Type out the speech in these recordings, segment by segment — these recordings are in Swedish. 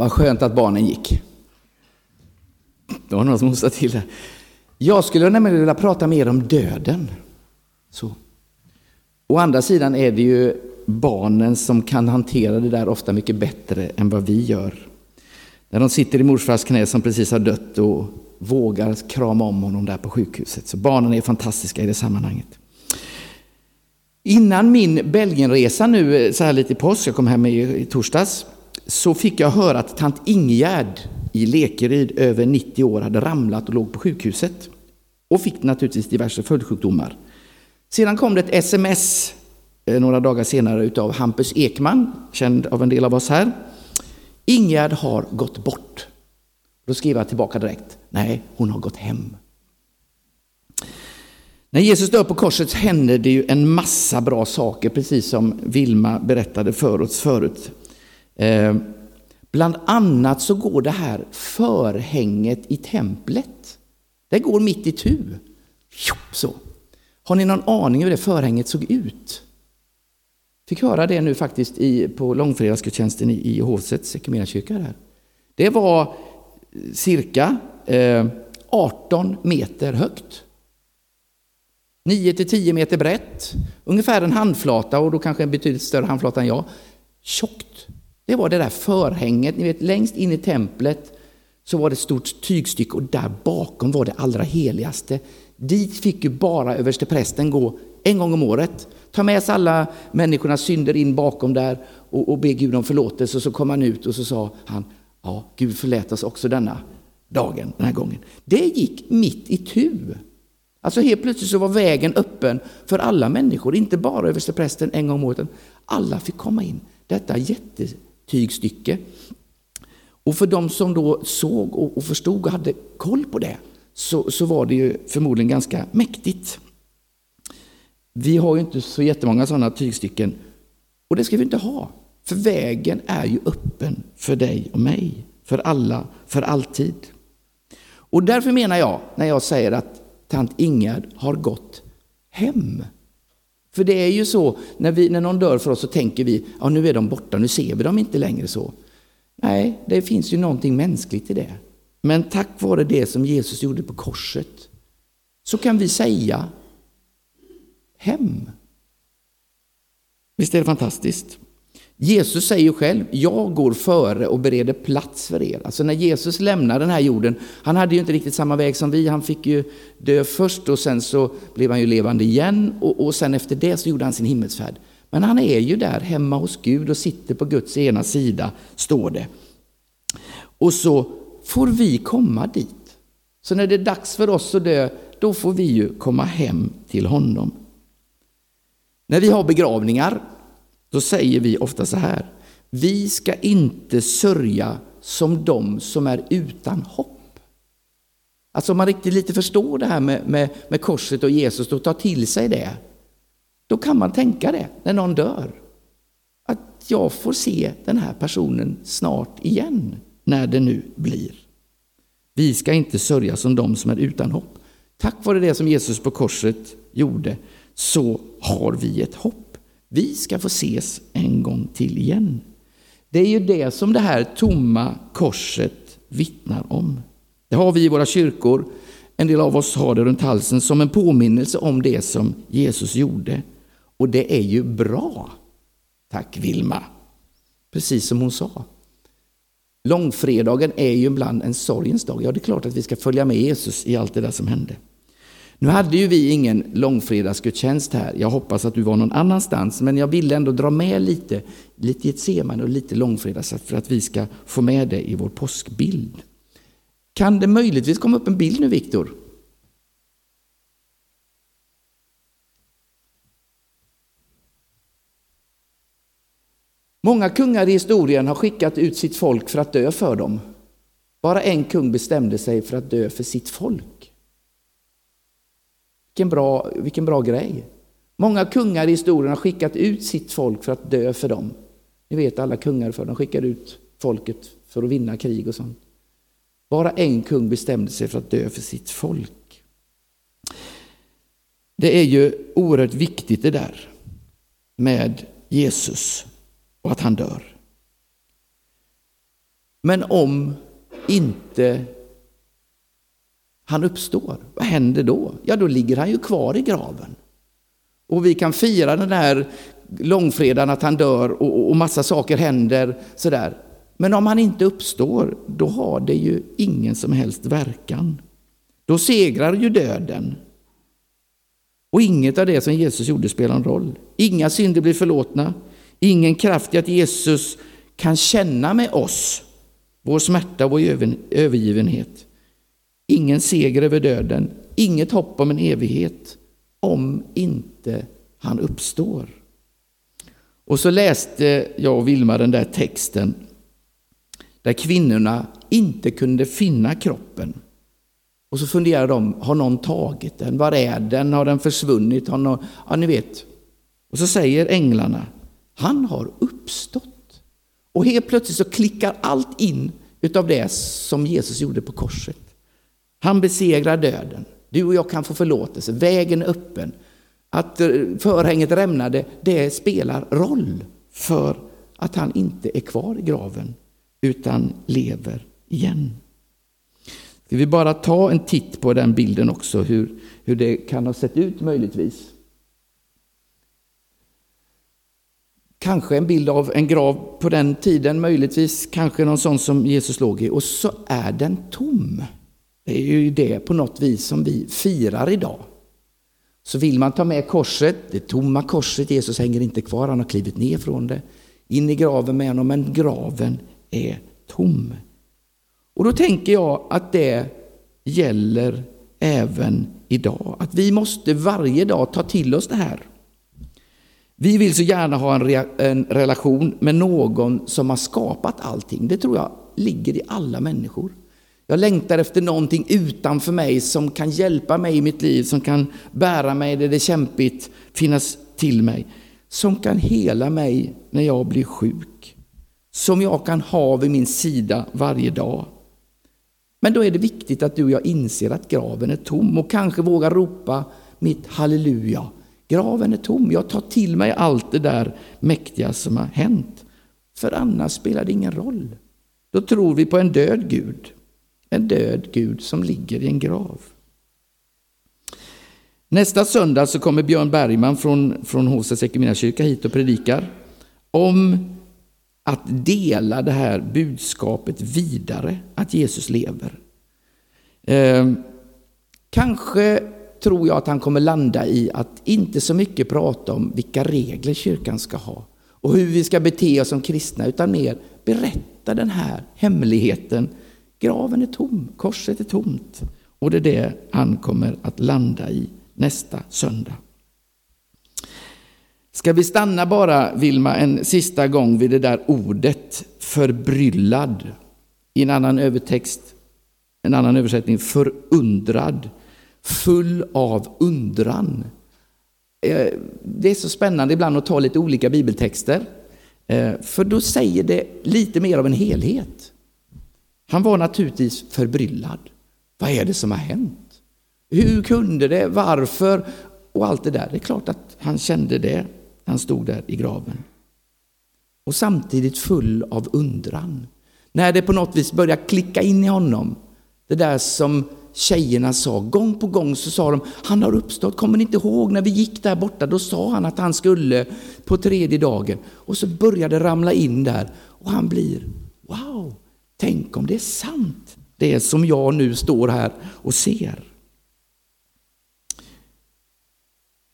Vad skönt att barnen gick. Det var någon som hostade till det. Jag skulle nämligen vilja prata mer om döden. Så. Å andra sidan är det ju barnen som kan hantera det där ofta mycket bättre än vad vi gör. När de sitter i morfars knä som precis har dött och vågar krama om honom där på sjukhuset. Så barnen är fantastiska i det sammanhanget. Innan min Belgienresa nu, eh, så här lite i påsk, jag kom hem i torsdags, så fick jag höra att tant Ingegärd i Lekeryd, över 90 år, hade ramlat och låg på sjukhuset. Och fick naturligtvis diverse följdsjukdomar. Sedan kom det ett sms eh, några dagar senare utav Hampus Ekman, känd av en del av oss här. Ingegärd har gått bort. Då skrev jag tillbaka direkt. Nej, hon har gått hem. När Jesus dör på korset händer det ju en massa bra saker, precis som Vilma berättade för oss förut. Eh, bland annat så går det här förhänget i templet. Det går mitt i tu. Så. Har ni någon aning hur det förhänget såg ut? Fick höra det nu faktiskt i, på långfredagsgudstjänsten i, i Hovsets kyrka här. Det var cirka eh, 18 meter högt. 9 till 10 meter brett, ungefär en handflata och då kanske en betydligt större handflata än jag. Tjockt. Det var det där förhänget, ni vet längst in i templet så var det ett stort tygstycke och där bakom var det allra heligaste. Dit fick ju bara översteprästen gå en gång om året. Ta med sig alla människornas synder in bakom där och, och be Gud om förlåtelse. Och så kom han ut och så sa han, ja, Gud förlät oss också denna dagen, den här gången. Det gick mitt i tu. Alltså helt plötsligt så var vägen öppen för alla människor, inte bara översteprästen en gång om året. Alla fick komma in. Detta tygstycke. Och för de som då såg och förstod och hade koll på det, så, så var det ju förmodligen ganska mäktigt. Vi har ju inte så jättemånga sådana tygstycken och det ska vi inte ha. För vägen är ju öppen för dig och mig, för alla, för alltid. Och därför menar jag, när jag säger att tant Ingerd har gått hem. För det är ju så, när, vi, när någon dör för oss så tänker vi, ja nu är de borta, nu ser vi dem inte längre så. Nej, det finns ju någonting mänskligt i det. Men tack vare det som Jesus gjorde på korset så kan vi säga hem. Visst är det fantastiskt? Jesus säger själv, jag går före och bereder plats för er. Alltså när Jesus lämnar den här jorden, han hade ju inte riktigt samma väg som vi, han fick ju dö först och sen så blev han ju levande igen och, och sen efter det så gjorde han sin himmelsfärd. Men han är ju där hemma hos Gud och sitter på Guds ena sida, står det. Och så får vi komma dit. Så när det är dags för oss att dö, då får vi ju komma hem till honom. När vi har begravningar, då säger vi ofta så här. Vi ska inte sörja som de som är utan hopp. Alltså om man riktigt lite förstår det här med, med, med korset och Jesus och tar till sig det, då kan man tänka det när någon dör. Att jag får se den här personen snart igen, när det nu blir. Vi ska inte sörja som de som är utan hopp. Tack vare det som Jesus på korset gjorde så har vi ett hopp. Vi ska få ses en gång till igen. Det är ju det som det här tomma korset vittnar om. Det har vi i våra kyrkor. En del av oss har det runt halsen som en påminnelse om det som Jesus gjorde. Och det är ju bra. Tack Vilma. Precis som hon sa. Långfredagen är ju ibland en sorgens dag. Ja, det är klart att vi ska följa med Jesus i allt det där som hände. Nu hade ju vi ingen långfredagsgudstjänst här. Jag hoppas att du var någon annanstans, men jag ville ändå dra med lite, lite Getsemane och lite långfredags för att vi ska få med det i vår påskbild. Kan det möjligtvis komma upp en bild nu, Viktor? Många kungar i historien har skickat ut sitt folk för att dö för dem. Bara en kung bestämde sig för att dö för sitt folk. Vilken bra, vilken bra grej. Många kungar i historien har skickat ut sitt folk för att dö för dem. Ni vet alla kungar för de skickar ut folket för att vinna krig och sånt. Bara en kung bestämde sig för att dö för sitt folk. Det är ju oerhört viktigt det där med Jesus och att han dör. Men om inte han uppstår, vad händer då? Ja, då ligger han ju kvar i graven. Och vi kan fira den här långfredagen att han dör och, och massa saker händer sådär. Men om han inte uppstår, då har det ju ingen som helst verkan. Då segrar ju döden. Och inget av det som Jesus gjorde spelar en roll. Inga synder blir förlåtna. Ingen kraft i att Jesus kan känna med oss vår smärta och vår övergivenhet. Ingen seger över döden. Inget hopp om en evighet om inte han uppstår. Och så läste jag och Vilma den där texten där kvinnorna inte kunde finna kroppen. Och så funderade de, har någon tagit den? Var är den? Har den försvunnit? Har någon... Ja, ni vet. Och så säger änglarna, han har uppstått. Och helt plötsligt så klickar allt in utav det som Jesus gjorde på korset. Han besegrar döden. Du och jag kan få förlåtelse. Vägen är öppen. Att eh, förhänget rämnade, det spelar roll för att han inte är kvar i graven utan lever igen. Ska vi bara ta en titt på den bilden också, hur, hur det kan ha sett ut möjligtvis. Kanske en bild av en grav på den tiden, möjligtvis kanske någon sån som Jesus låg i. Och så är den tom. Det är ju det på något vis som vi firar idag. Så vill man ta med korset, det tomma korset, Jesus hänger inte kvar, han har klivit ner från det, in i graven med honom, men graven är tom. Och då tänker jag att det gäller även idag. Att vi måste varje dag ta till oss det här. Vi vill så gärna ha en, re en relation med någon som har skapat allting. Det tror jag ligger i alla människor. Jag längtar efter någonting utanför mig som kan hjälpa mig i mitt liv, som kan bära mig där det är kämpigt, finnas till mig. Som kan hela mig när jag blir sjuk. Som jag kan ha vid min sida varje dag. Men då är det viktigt att du och jag inser att graven är tom och kanske vågar ropa mitt halleluja. Graven är tom, jag tar till mig allt det där mäktiga som har hänt. För annars spelar det ingen roll. Då tror vi på en död Gud. En död Gud som ligger i en grav. Nästa söndag så kommer Björn Bergman från, från HCS kyrka hit och predikar om att dela det här budskapet vidare, att Jesus lever. Eh, kanske tror jag att han kommer landa i att inte så mycket prata om vilka regler kyrkan ska ha och hur vi ska bete oss som kristna, utan mer berätta den här hemligheten. Graven är tom, korset är tomt och det är det han kommer att landa i nästa söndag. Ska vi stanna bara, Vilma, en sista gång vid det där ordet förbryllad. I en annan övertext, en annan översättning, förundrad, full av undran. Eh, det är så spännande ibland att ta lite olika bibeltexter, eh, för då säger det lite mer av en helhet. Han var naturligtvis förbryllad. Vad är det som har hänt? Hur kunde det? Varför? Och allt det där. Det är klart att han kände det. Han stod där i graven. Och samtidigt full av undran. När det på något vis började klicka in i honom. Det där som tjejerna sa, gång på gång så sa de, han har uppstått, kommer ni inte ihåg när vi gick där borta, då sa han att han skulle på tredje dagen. Och så började det ramla in där och han blir, tänk om det är sant, det som jag nu står här och ser.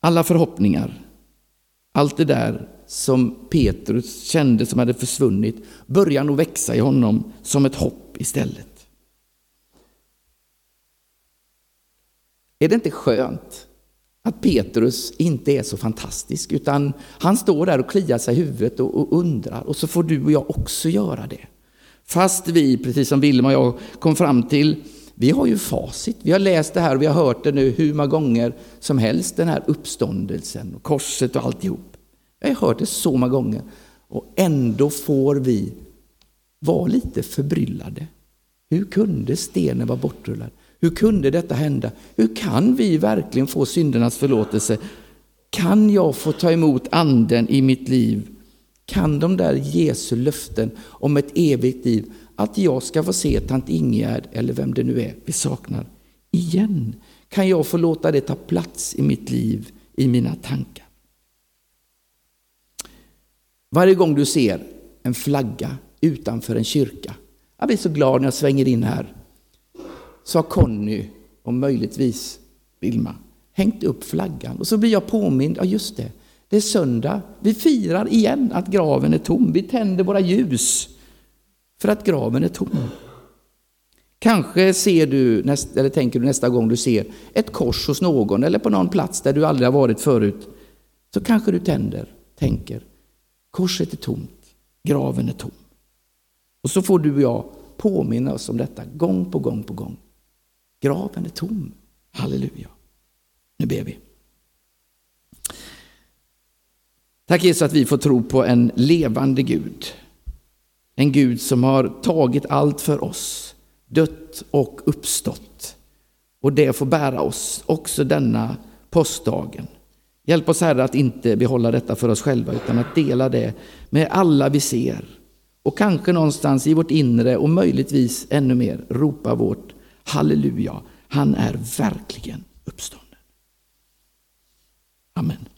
Alla förhoppningar, allt det där som Petrus kände som hade försvunnit börjar nog växa i honom som ett hopp istället. Är det inte skönt att Petrus inte är så fantastisk utan han står där och kliar sig i huvudet och, och undrar och så får du och jag också göra det. Fast vi, precis som Vilma och jag kom fram till, vi har ju facit. Vi har läst det här och vi har hört det nu hur många gånger som helst, den här uppståndelsen och korset och alltihop. Jag har hört det så många gånger och ändå får vi vara lite förbryllade. Hur kunde stenen vara bortrullad? Hur kunde detta hända? Hur kan vi verkligen få syndernas förlåtelse? Kan jag få ta emot anden i mitt liv? Kan de där Jesu löften om ett evigt liv, att jag ska få se tant Ingegärd, eller vem det nu är vi saknar, igen? Kan jag få låta det ta plats i mitt liv, i mina tankar? Varje gång du ser en flagga utanför en kyrka, jag blir så glad när jag svänger in här, sa Conny, och möjligtvis Vilma, hängt upp flaggan. Och så blir jag påmind, ja just det, det är söndag. Vi firar igen att graven är tom. Vi tänder våra ljus för att graven är tom. Kanske ser du, eller tänker du nästa gång du ser ett kors hos någon eller på någon plats där du aldrig har varit förut, så kanske du tänder, tänker, korset är tomt, graven är tom. Och så får du och jag påminna oss om detta gång på gång på gång. Graven är tom. Halleluja. Nu ber vi. Tack Jesus att vi får tro på en levande Gud. En Gud som har tagit allt för oss, dött och uppstått. Och det får bära oss också denna påskdagen. Hjälp oss Herre att inte behålla detta för oss själva utan att dela det med alla vi ser. Och kanske någonstans i vårt inre och möjligtvis ännu mer ropa vårt halleluja. Han är verkligen uppstånden. Amen.